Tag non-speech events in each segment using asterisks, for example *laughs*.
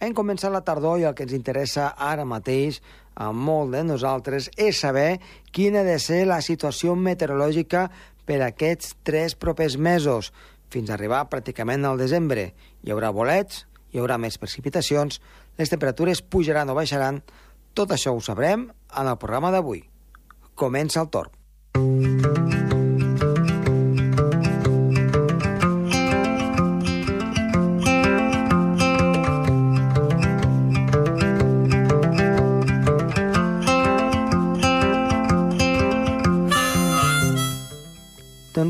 Hem començat la tardor i el que ens interessa ara mateix a molt de nosaltres és saber quina ha de ser la situació meteorològica per aquests tres propers mesos, fins a arribar pràcticament al desembre. Hi haurà bolets, hi haurà més precipitacions, les temperatures pujaran o baixaran, tot això ho sabrem en el programa d'avui. Comença el torn.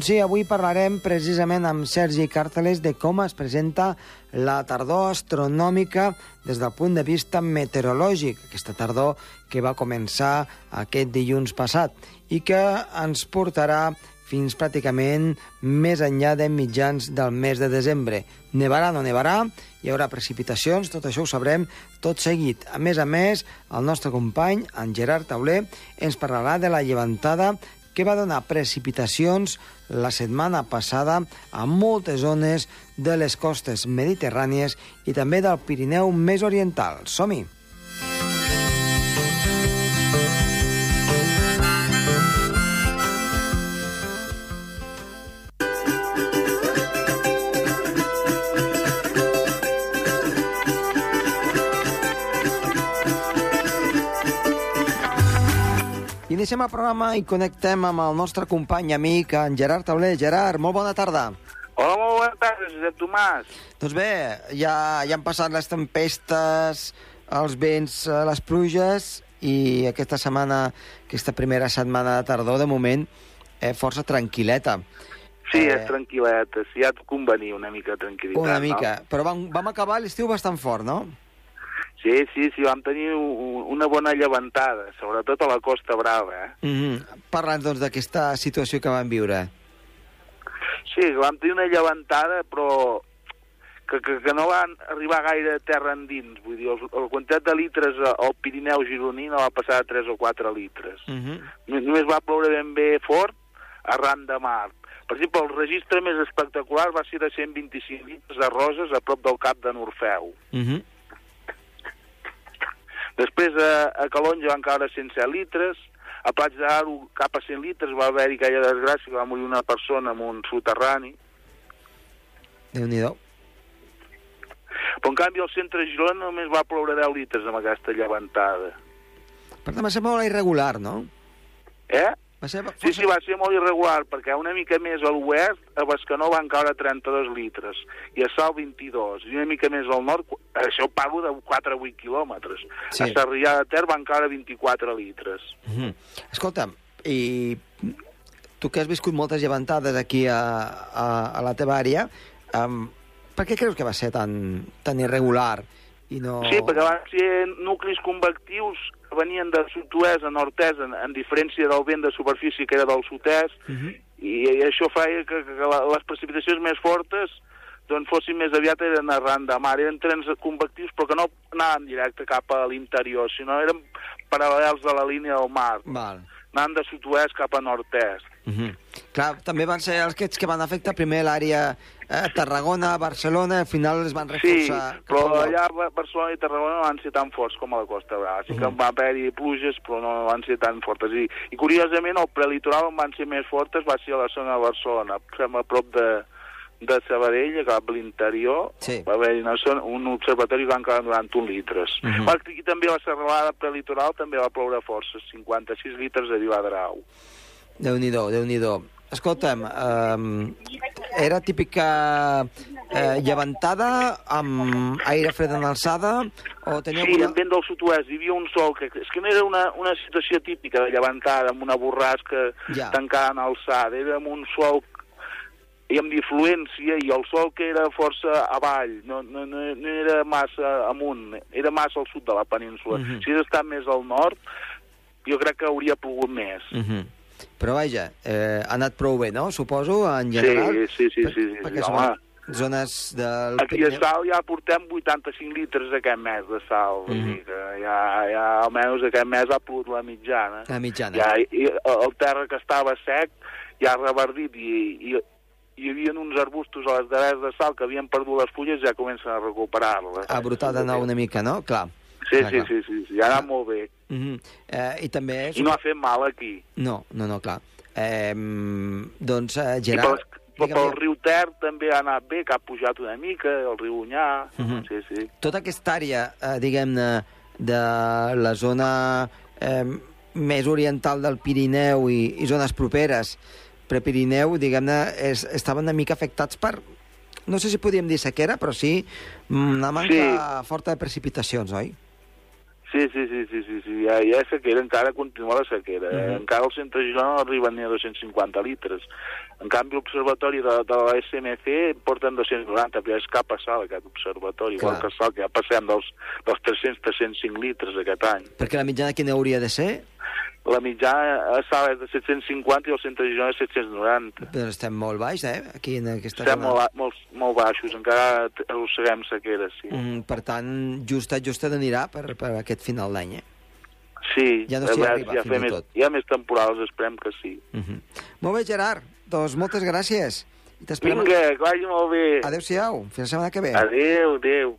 Doncs sí, avui parlarem precisament amb Sergi Càrteles de com es presenta la tardor astronòmica des del punt de vista meteorològic, aquesta tardor que va començar aquest dilluns passat i que ens portarà fins pràcticament més enllà de mitjans del mes de desembre. Nevarà o no nevarà, hi haurà precipitacions, tot això ho sabrem tot seguit. A més a més, el nostre company, en Gerard Tauler, ens parlarà de la llevantada que va donar precipitacions la setmana passada a moltes zones de les costes mediterrànies i també del Pirineu més oriental. Som-hi! Iniciem el programa i connectem amb el nostre company i amic, en Gerard Tauler. Gerard, molt bona tarda. Hola, molt bona tarda, Josep Tomàs. Doncs bé, ja, ja han passat les tempestes, els vents, eh, les pluges, i aquesta setmana, aquesta primera setmana de tardor, de moment, eh, força tranquil·leta. Sí, eh... és tranquil·leta, sí, ja et convenia una mica de tranquil·litat, Una mica, no? però vam, vam acabar l'estiu bastant fort, no? Sí, sí, sí, vam tenir una bona llevantada, sobretot a la Costa Brava. Eh? Mm -hmm. Parlant, doncs, d'aquesta situació que vam viure. Sí, vam tenir una llevantada, però que, que, que no van arribar gaire a terra endins. Vull dir, la quantitat de litres al Pirineu gironí no va passar de 3 o 4 litres. Mm -hmm. Només va ploure ben bé fort arran de mar. Per exemple, el registre més espectacular va ser de 125 litres de roses a prop del cap de Norfeu. Mm -hmm. Després a, a Calonja van caure 107 litres, a Plats d'Aro cap a 100 litres va haver-hi aquella desgràcia, va morir una persona en un soterrani. Déu-n'hi-do. Però en canvi al centre de Girona només va ploure 10 litres amb aquesta llevantada. Per tant, va ser molt irregular, no? Eh? Va ser... Sí, sí, va ser molt irregular, perquè una mica més a l'oest, a Bescanó van caure 32 litres, i a Sal 22, i una mica més al nord, això parlo de 4 o 8 quilòmetres. Sí. A Sarrià de Ter van caure 24 litres. Mm -hmm. Escolta, i tu que has viscut moltes llevantades aquí a, a, a la teva àrea, um, per què creus que va ser tan, tan irregular? I no... Sí, perquè van ser nuclis convectius que venien de sud-oest a nord-est, en, en diferència del vent de superfície que era del sud-est, uh -huh. i, i això feia que, que les precipitacions més fortes doncs fossin més aviat eren arran de mar, eren trens convectius però que no anaven directe cap a l'interior, sinó eren paral·lels de la línia del mar. Val. Anant de sud-oest cap a nord-est. Uh -huh. Clar, també van ser els que van afectar primer l'àrea eh, Tarragona, Barcelona, al final es van reforçar... Sí, però allà Barcelona i Tarragona no van ser tan forts com a la Costa Brava. Sí que uh -huh. va haver-hi pluges, però no van ser tan fortes. I, i curiosament, el prelitoral on van ser més fortes va ser a la zona de Barcelona, a prop de, de Sabadell, cap a l'interior, sí. va haver un observatori que van quedar durant un litres. Uh -huh. Aquí també a la serralada prelitoral també va ploure força, 56 litres de Viladrau. Déu-n'hi-do, déu nhi déu Escolta'm, um, era típica eh, llevantada amb aire fred en alçada? O tenia sí, alguna... en vent del sud-oest. Hi havia un sol que... És que no era una, una situació típica de llevantada amb una borrasca ja. tancada en alçada. Era amb un sol i amb influència, i el sol que era força avall, no, no, no, no era massa amunt, era massa al sud de la península. Uh -huh. Si hagués estat més al nord, jo crec que hauria plogut més. Uh -huh. Però vaja, eh, ha anat prou bé, no? Suposo, en general? Sí, sí, sí. sí, sí, sí perquè sí, són zones del... Aquí a Sal ja portem 85 litres aquest mes de sal. Mm -hmm. que ja, ja almenys aquest mes ha plogut la mitjana. La mitjana. Ja, i, el terra que estava sec ja ha reverdit i, i, hi havia uns arbustos a les darreres de sal que havien perdut les fulles i ja comencen a recuperar-les. A brotar de nou una mica, no? Clar. Sí, clar, sí, clar. sí, sí, sí, ja anat molt bé. Uh -huh. eh, I també... I no ha fet mal aquí. No, no, no, clar. Eh, doncs, eh, I Gerard... pel, pel, pel riu Ter també ha anat bé, que ha pujat una mica, el riu Unyà, Mhm. sí, sí. tota aquesta àrea, eh, diguem-ne, de la zona eh, més oriental del Pirineu i, i zones properes, Prepirineu, diguem-ne, es- estaven una mica afectats per, no sé si podíem dir sequera, però sí mm, una manca forta de precipitacions, oi? Sí, sí, sí, sí, sí, sí. Ja, ja és sequera, encara continua la sequera. Uh Mhm. Encara el centre de Girona no arriben ni a 250 litres. En canvi, l'observatori de, de la SMC porten 290, però és cap a sal aquest observatori, Clar. igual que sal, que ja passem dels, dels 300-305 litres aquest any. Perquè la mitjana quina hauria de ser? La mitjana és de 750 i el centre de Girona és 790. Però estem molt baix, eh? Aquí en aquesta Estem zona. molt, molt, molt baixos, encara arrosseguem sequera, sí. Mm, per tant, justet, justet anirà per, per aquest final d'any, eh? Sí, Ja no s'hi arriba, fer més, tot. hi ha més temporals, esperem que sí. Mm -hmm. Molt bé, Gerard. Doncs moltes gràcies. Vinga, que vagi molt bé. Adéu-siau. Fins la setmana que ve. Adéu, adéu.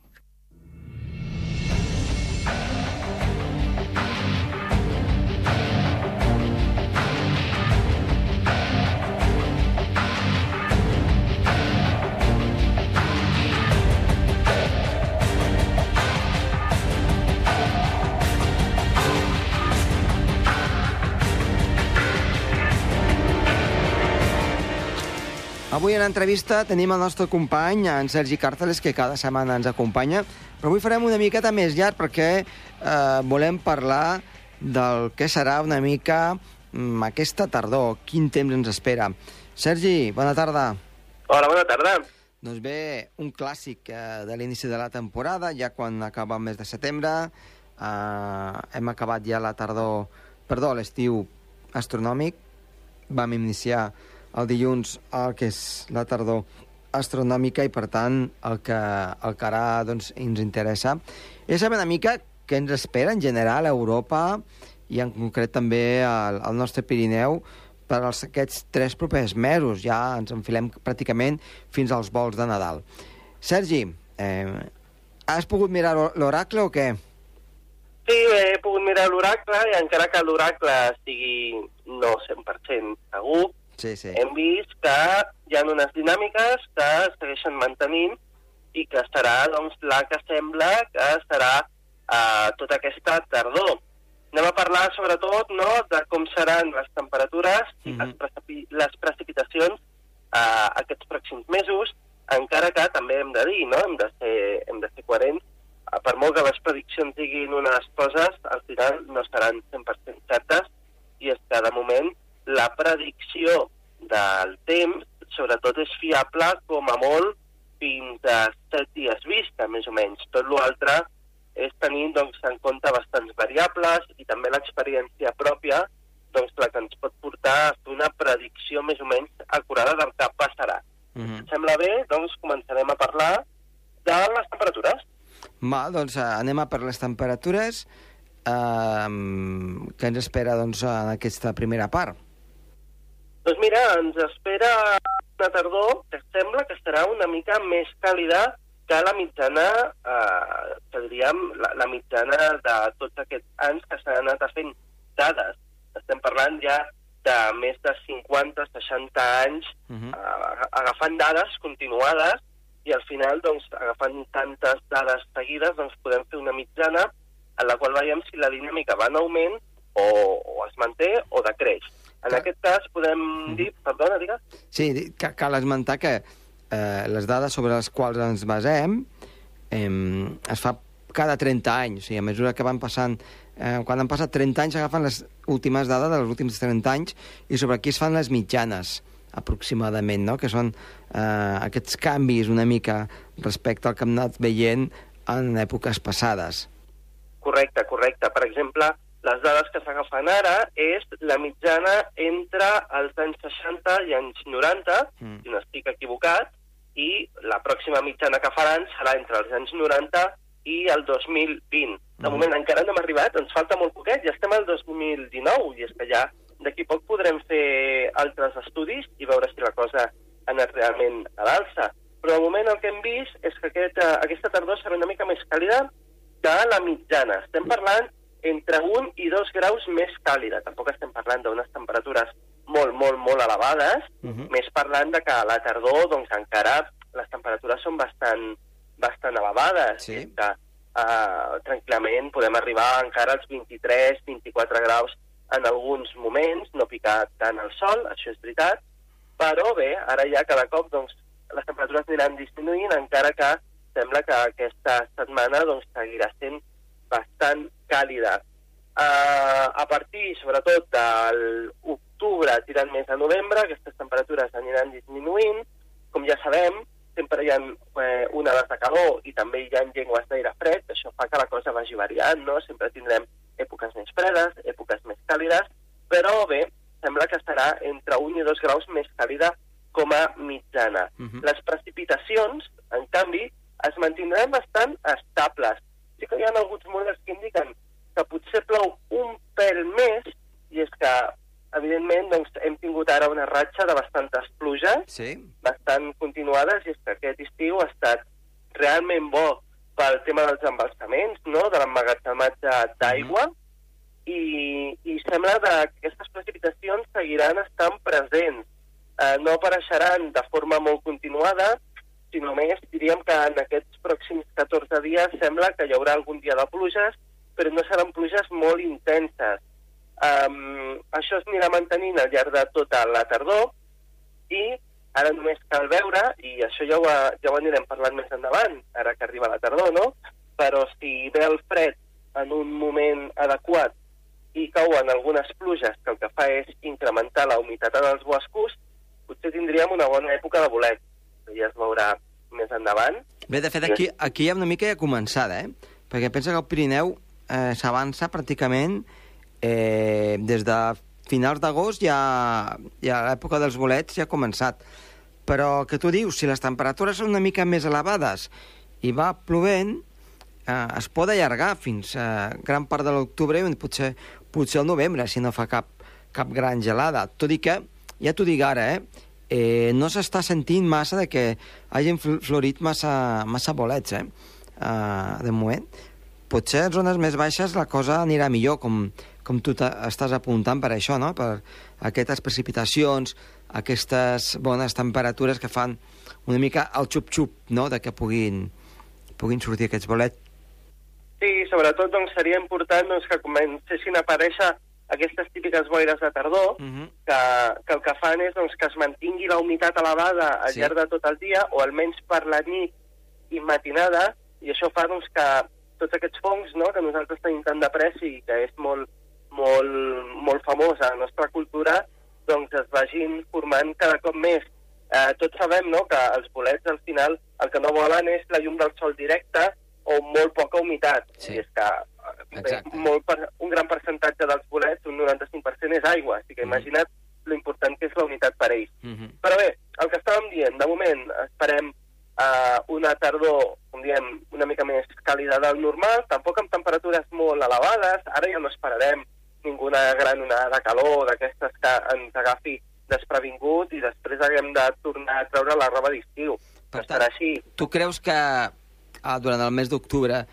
Avui en entrevista tenim el nostre company, en Sergi Càrteles, que cada setmana ens acompanya, però avui farem una miqueta més llarg perquè eh, volem parlar del que serà una mica mm, aquesta tardor, quin temps ens espera. Sergi, bona tarda. Hola, bona tarda. Doncs bé, un clàssic eh, de l'inici de la temporada, ja quan acaba el mes de setembre, eh, hem acabat ja la tardor, perdó, l'estiu astronòmic, vam iniciar el dilluns el que és la tardor astronòmica i, per tant, el que, el que ara doncs, ens interessa és saber una mica què ens espera en general a Europa i en concret també al, al nostre Pirineu per als, aquests tres propers mesos. Ja ens enfilem pràcticament fins als vols de Nadal. Sergi, eh, has pogut mirar l'or- l'oracle o què? Sí, he pogut mirar l'oracle i encara que l'oracle sigui no 100% segur, Sí, sí. hem vist que hi ha unes dinàmiques que es segueixen mantenint i que serà doncs, la que sembla que serà eh, tota aquesta tardor. Anem a parlar sobretot no, de com seran les temperatures i Mhm. les, precipi les precipitacions eh, aquests pròxims mesos, encara que també hem de dir, no? hem, de ser, hem de ser coherents, eh, per molt que les prediccions diguin unes coses, al final no seran 100% certes, i és que de moment la predicció del temps fiable com a molt fins a 7 dies vista, més o menys. Tot l'altre és tenir doncs, en compte bastants variables i també l'experiència pròpia doncs, la que ens pot portar a fer una predicció més o menys acurada del que passarà. Mm -hmm. Sembla bé, doncs començarem a parlar de les temperatures. Mal, doncs eh, anem a per les temperatures eh, que ens espera doncs, en aquesta primera part. Doncs mira, ens espera una tardor que sembla que serà una mica més càlida que la mitjana, eh, que diríem, la, la mitjana de tots aquests anys que s'han anat fent dades. Estem parlant ja de més de 50-60 anys Uh -huh. eh, agafant dades continuades i al final, doncs, agafant tantes dades seguides, doncs podem fer una mitjana en la qual veiem si la dinàmica va en augment o, o es manté o decreix. En Clar. aquest cas podem dir... Perdona, digues? Sí, ca- cal esmentar que eh, les dades sobre les quals ens basem eh, es fa cada 30 anys, o sigui, a mesura que van passant... Eh, quan han passat 30 anys s'agafen les últimes dades dels últims 30 anys i sobre aquí es fan les mitjanes, aproximadament, no? que són eh, aquests canvis una mica respecte al que hem anat veient en èpoques passades. Correcte, correcte. Per exemple, les dades que s'agafen ara és la mitjana entre els anys 60 i anys 90, Mm. si no estic equivocat, i la pròxima mitjana que faran serà entre els anys 90 i el 2020. De Mhm. moment encara no hem arribat, ens falta molt poquet, ja estem al 2019, i és que ja d'aquí poc podrem fer altres estudis i veure si la cosa ha anat realment a l'alça. Però de moment el que hem vist és que aquest, eh, aquesta tardor serà una mica més càlida que la mitjana. Estem parlant entre 1 i 2 graus més càlida. Tampoc estem parlant d'unes temperatures molt, molt, molt elevades, Mhm. més parlant de que a la tardor doncs, encara les temperatures són bastant, bastant elevades. Sí. Que uh, tranquil·lament podem arribar encara als 23-24 graus en alguns moments, no picar tant el sol, això és veritat, però bé, ara ja cada cop doncs, les temperatures aniran disminuint, encara que sembla que aquesta setmana doncs, seguirà sent bastant càlida. Uh, a partir, sobretot, de l'octubre tirant més a novembre, aquestes temperatures aniran disminuint. Com ja sabem, sempre hi ha eh, onades de calor i també hi ha llengües d'aire fred, això fa que la cosa vagi variant, no? Sempre tindrem èpoques més fredes, èpoques més càlides, però bé, sembla que estarà entre 1 i 2 graus més càlida com a mitjana. Mhm. Les precipitacions, en canvi, es mantindran bastant estables. Sí que hi ha alguns models que indiquen que potser plou un pèl més, i és que, evidentment, doncs, hem tingut ara una ratxa de bastantes pluges, Sí. bastant continuades, i és que aquest estiu ha estat realment bo pel tema dels embalsaments, no?, de l'emmagatzematge d'aigua, i, i sembla que aquestes precipitacions seguiran estant presents. Eh, no apareixeran de forma molt continuada, sinó més, diríem que en aquests pròxims 14 dies sembla que hi haurà algun dia de pluges, però no seran pluges molt intenses. Um, això es anirà mantenint al llarg de tota la tardor i ara només cal veure, i això ja ho, ja ho anirem parlant més endavant, ara que arriba la tardor, no? Però si ve el fred en un moment adequat i cauen algunes pluges que el que fa és incrementar la humitat en els boscos, potser tindríem una bona època de bolet. Ja es veurà més endavant. Bé, de fet, aquí, aquí ja una mica ja començada, eh? Perquè pensa que el Pirineu eh, s'avança pràcticament eh, des de finals d'agost ja, ja l'època dels bolets ja ha començat. Però que tu dius, si les temperatures són una mica més elevades i va plovent, eh, es pot allargar fins a gran part de l'octubre i potser, potser el novembre, si no fa cap, cap gran gelada. Tot i que, ja t'ho dic ara, eh, eh, no s'està sentint massa de que hagin fl- florit massa, massa bolets, eh, uh, de moment. Potser en zones més baixes la cosa anirà millor, com, com tu estàs apuntant per això, no? Per aquestes precipitacions, aquestes bones temperatures que fan una mica el xup-xup, no?, de que puguin, puguin sortir aquests bolets. Sí, sobretot doncs, seria important doncs, que comencessin a aparèixer aquestes típiques boires de tardor, Mm -hmm. que, que el que fan és doncs, que es mantingui la humitat elevada al Sí. llarg de tot el dia, o almenys per la nit i matinada, i això fa doncs, que tots aquests fongs no, que nosaltres tenim tant de pressa i que és molt, molt, molt famós a la nostra cultura, doncs es vagin formant cada cop més. Eh, tots sabem no, que els bolets al final el que no volen és la llum del sol directe o molt poca humitat. Sí. I és que Exacte. molt per, un gran percentatge dels bolets, un 95% és aigua. Així que Mm. imagina't lo important que és la unitat per ells. Mm -hmm. Però bé, el que estàvem dient, de moment esperem uh, una tardor, com diem, una mica més càlida del normal, tampoc amb temperatures molt elevades, ara ja no esperarem ninguna gran onada de calor d'aquestes que ens agafi desprevingut i després haguem de tornar a treure la roba d'estiu. Per tant, així. Tu creus que ah, durant el mes d'octubre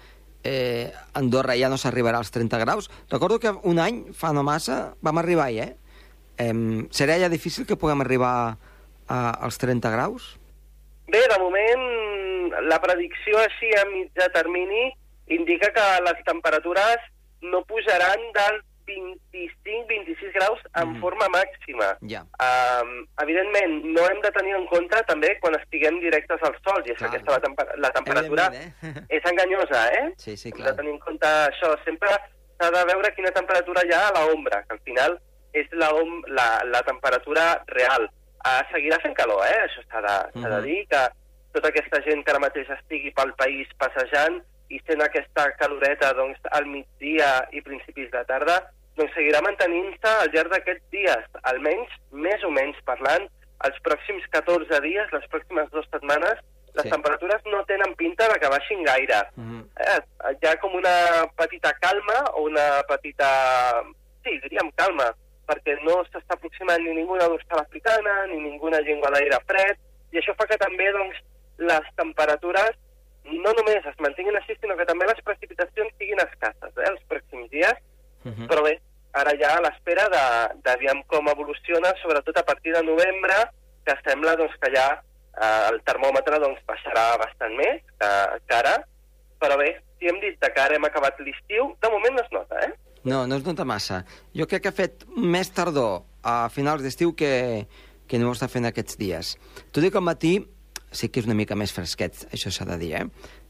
eh, Andorra ja no s'arribarà als 30 graus? Recordo que un any, fa no massa, vam arribar-hi, eh? eh? Serà ja difícil que puguem arribar a, als 30 graus? Bé, de moment, la predicció així a mitjà termini indica que les temperatures no pujaran del 25-26 graus en Mhm. forma màxima. Ja. Um, evidentment, no hem de tenir en compte també quan estiguem directes al sol, i és Clar. que aquesta la, temper la temperatura eh? *laughs* és enganyosa, eh? Sí, sí, Hem clar. de tenir en compte això. Sempre s'ha de veure quina temperatura hi ha a l'ombra, que al final és la, la, la temperatura real. Uh, seguirà fent calor, eh? Això s'ha de, s'ha de Mhm. dir, que tota aquesta gent que ara mateix estigui pel país passejant i sent aquesta caloreta doncs, al migdia i principis de tarda, doncs seguirà mantenint-se al llarg d'aquests dies, almenys, més o menys parlant, els pròxims 14 dies, les pròximes dues setmanes, les Sí. temperatures no tenen pinta de que baixin gaire. Mhm. Eh, hi ha com una petita calma o una petita... Sí, diríem calma, perquè no s'està aproximant ni ninguna dorsal africana, ni ninguna llengua d'aire fred, i això fa que també doncs, les temperatures no només es mantinguin així, sinó que també les precipitacions siguin escasses eh, els pròxims dies, Mhm. però bé, ara ja a l'espera de, de veure com evoluciona, sobretot a partir de novembre, que sembla doncs, que ja eh, el termòmetre doncs, baixarà bastant més que, que ara, però bé, si hem dit que ara hem acabat l'estiu, de moment no es nota, eh? No, no es nota massa. Jo crec que ha fet més tardor a finals d'estiu que, que no ho està fent aquests dies. Tot i que al matí sí que és una mica més fresquet, això s'ha de dir, eh?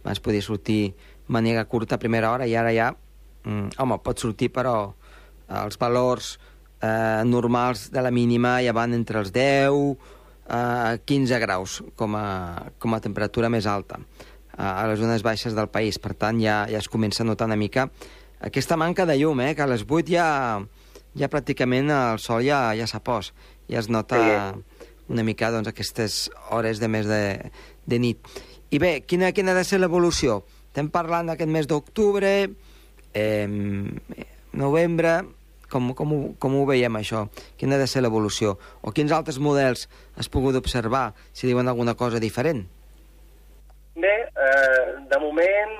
Abans podia sortir màniga curta a primera hora i ara ja... Mm, home, pot sortir, però els valors eh, normals de la mínima ja van entre els 10 a 15 graus com a, com a temperatura més alta eh, a les zones baixes del país. Per tant, ja, ja es comença a notar una mica aquesta manca de llum, eh, que a les 8 ja, ja pràcticament el sol ja, ja s'ha pos. Ja es nota una mica doncs, aquestes hores de més de, de nit. I bé, quina, quina ha de ser l'evolució? Estem parlant d'aquest mes d'octubre, eh, novembre, com, com, ho, com ho veiem, això? Quina ha de ser l'evolució? O quins altres models has pogut observar, si diuen alguna cosa diferent? Bé, eh, de moment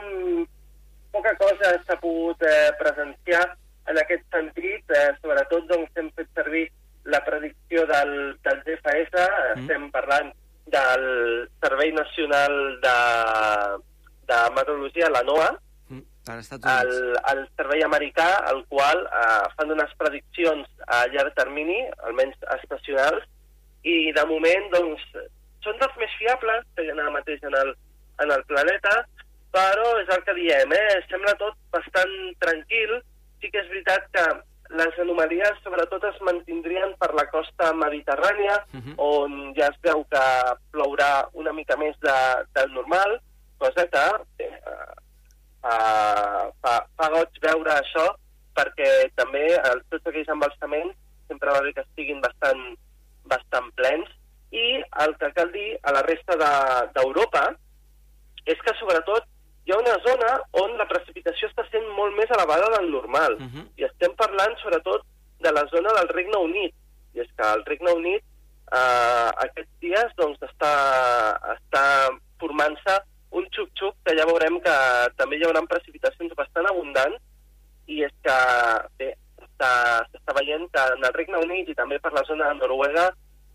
poca cosa s'ha pogut eh, presenciar en aquest sentit, eh, sobretot doncs, hem fet servir la predicció del, del GFS, mm. estem parlant del Servei Nacional de, de Meteorologia, la Als Estats Units. el, el servei americà, el qual eh, fan unes prediccions a llarg termini, almenys estacionals, i de moment doncs, són dels més fiables que hi ha ara mateix en el, en el planeta, però és el que diem, eh? sembla tot bastant tranquil. Sí que és veritat que les anomalies sobretot es mantindrien per la costa mediterrània, Mhm. on ja es veu que plourà una mica més de, del normal, cosa que bé, eh, fa, fa, fa goig veure això, perquè també els, tots aquells embalsaments sempre va bé que estiguin bastant, bastant plens, i el que cal dir a la resta de- d'Europa és que sobretot hi ha una zona on la precipitació està sent molt més elevada del normal. Mhm. I estem parlant sobretot de la zona del Regne Unit. I és que el Regne Unit eh, aquests dies doncs, està, està formant-se un xup-xup que ja veurem que també hi haurà precipitacions bastant abundants i és que bé, s'està veient que en el Regne Unit i també per la zona de Noruega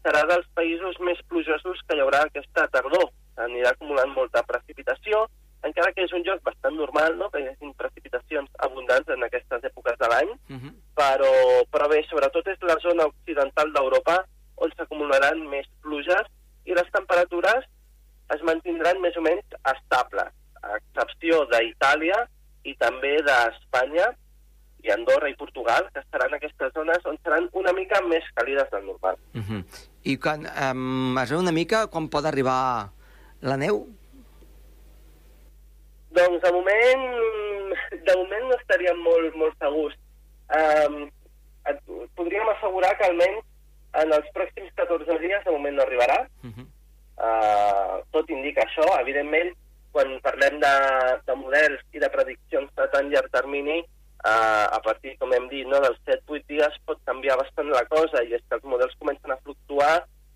serà dels països més plujosos que hi haurà aquesta tardor. Anirà acumulant molta precipitació, encara que és un lloc bastant normal, no?, que hi hagi precipitacions abundants en aquestes èpoques de l'any, Mhm. però, però bé, sobretot és la zona occidental d'Europa on s'acumularan més pluges i les temperatures es mantindran més o menys estables, a excepció d'Itàlia i també d'Espanya i Andorra i Portugal, que seran aquestes zones on seran una mica més càlides del normal. Mhm. I quan, um, es veu una mica quan pot arribar la neu? Doncs de moment, de moment no estaríem molt, molt segurs. Um, et, podríem assegurar que almenys en els pròxims 14 dies de moment no arribarà. Mhm. Uh, tot indica això. Evidentment, quan parlem de, de models i de prediccions de tan llarg termini, uh, a partir, com hem dit, no, dels 7-8 dies pot canviar bastant la cosa i és que els models comencen a fluctuar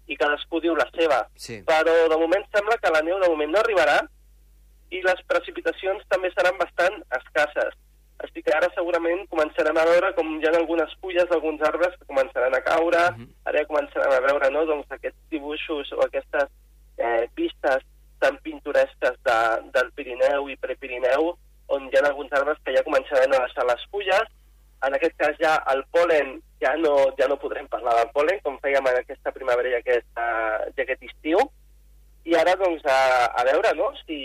i cadascú diu la seva. Sí. Però de moment sembla que la neu de moment no arribarà i les precipitacions també seran bastant escasses. Així que ara segurament començarem a veure com hi ha algunes fulles d'alguns arbres que començaran a caure, Mhm. ara ja començarem a veure no, doncs, aquests dibuixos o aquestes eh, pistes tan pintoresques de, del Pirineu i Prepirineu, on hi ha alguns arbres que ja començaran a deixar les fulles. En aquest cas ja el polen, ja no, ja no podrem parlar del polen, com fèiem en aquesta primavera i aquest, uh, i aquest estiu. I ara, doncs, a, a veure no? si,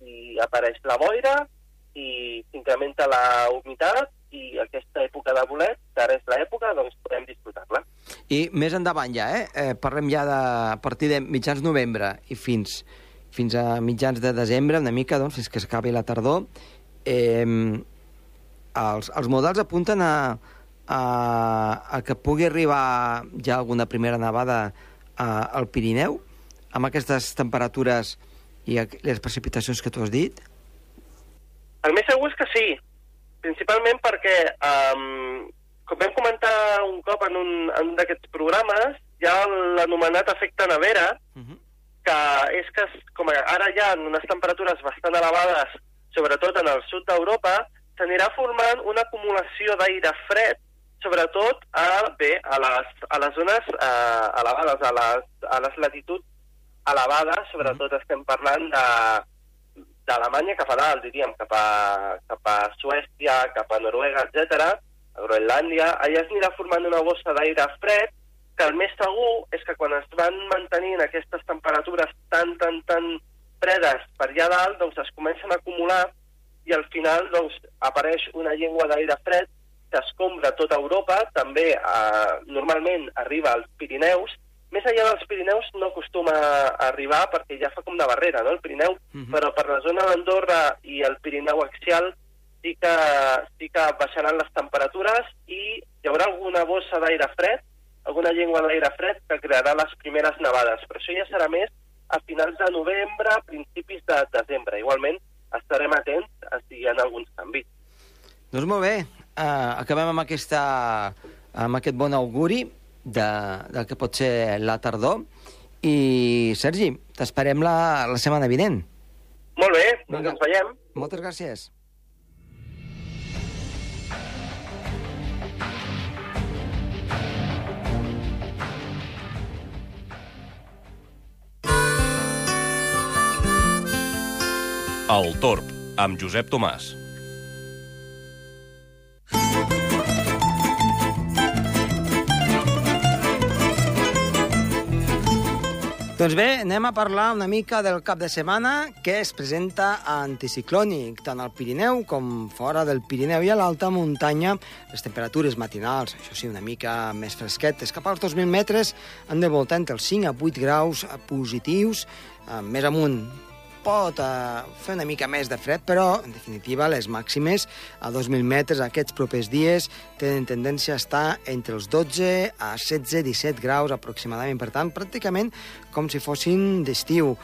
si apareix la boira i s'incrementa la humitat i aquesta època de bolet, que ara és l'època, doncs podem disfrutar-la. I més endavant ja, eh? eh parlem ja de, a partir de mitjans novembre i fins, fins a mitjans de desembre, una mica, doncs, fins que s'acabi la tardor. Eh, els, els models apunten a, a, a que pugui arribar ja alguna primera nevada a, al Pirineu, amb aquestes temperatures i les precipitacions que tu has dit? El més segur és que sí, principalment perquè, um, com vam comentar un cop en un, en un d'aquests programes, hi ha l'anomenat efecte nevera, uh -huh. que és que, com ara hi ha unes temperatures bastant elevades, sobretot en el sud d'Europa, s'anirà formant una acumulació d'aire fred sobretot a, bé, a, les, a les zones eh, elevades, a les, a les latituds elevades, sobretot mm. estem parlant de d'Alemanya cap a dalt, diríem, cap a, cap a Suècia, cap a Noruega, etc, a Groenlàndia, allà es anirà formant una bossa d'aire fred, que el més segur és que quan es van mantenint aquestes temperatures tan, tan, tan fredes per allà dalt, doncs es comencen a acumular i al final doncs, apareix una llengua d'aire fred que escombra tota Europa, també eh, normalment arriba als Pirineus, més enllà dels Pirineus no acostuma a arribar perquè ja fa com de barrera, no?, el Pirineu, uh mhm. -huh. però per la zona d'Andorra i el Pirineu axial sí que, sí que baixaran les temperatures i hi haurà alguna bossa d'aire fred, alguna llengua d'aire fred que crearà les primeres nevades. Però això ja serà més a finals de novembre, principis de desembre. Igualment, estarem atents a si hi ha alguns canvis. Doncs molt bé, uh, acabem amb, aquesta, amb aquest bon auguri de, del que pot ser la tardor. I, Sergi, t'esperem la, la setmana vinent. Molt bé, doncs ens veiem. Moltes gràcies. El Torb, amb Josep Tomàs. Doncs bé, anem a parlar una mica del cap de setmana que es presenta anticiclònic, tant al Pirineu com fora del Pirineu i a l'alta muntanya. Les temperatures matinals, això sí, una mica més fresquetes, cap als 2.000 metres han de voltar entre els 5 a 8 graus positius, eh, més amunt pot eh, fer una mica més de fred, però, en definitiva, les màximes a 2.000 metres aquests propers dies tenen tendència a estar entre els 12 a 16-17 graus aproximadament. Per tant, pràcticament com si fossin d'estiu.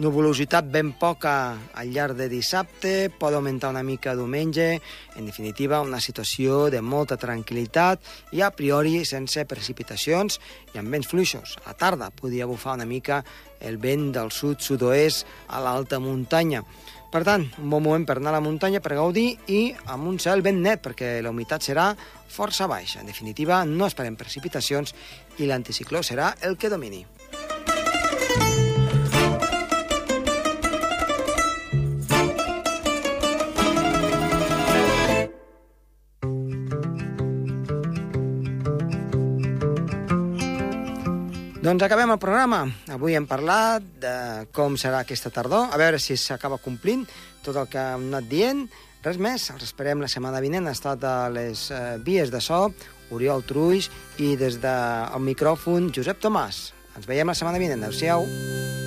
Nuvolositat ben poca al llarg de dissabte, pot augmentar una mica diumenge, en definitiva una situació de molta tranquil·litat i a priori sense precipitacions i amb vents fluixos. A tarda podia bufar una mica el vent del sud-sud-oest a l'alta muntanya. Per tant, un bon moment per anar a la muntanya per gaudir i amb un cel ben net, perquè la humitat serà força baixa. En definitiva, no esperem precipitacions i l'anticicló serà el que domini. Doncs acabem el programa. Avui hem parlat de com serà aquesta tardor, a veure si s'acaba complint tot el que hem anat dient. Res més, els esperem la setmana vinent. Ha estat a les eh, vies de so, Oriol Truix, i des del de, micròfon, Josep Tomàs. Ens veiem la setmana vinent. Adéu-siau.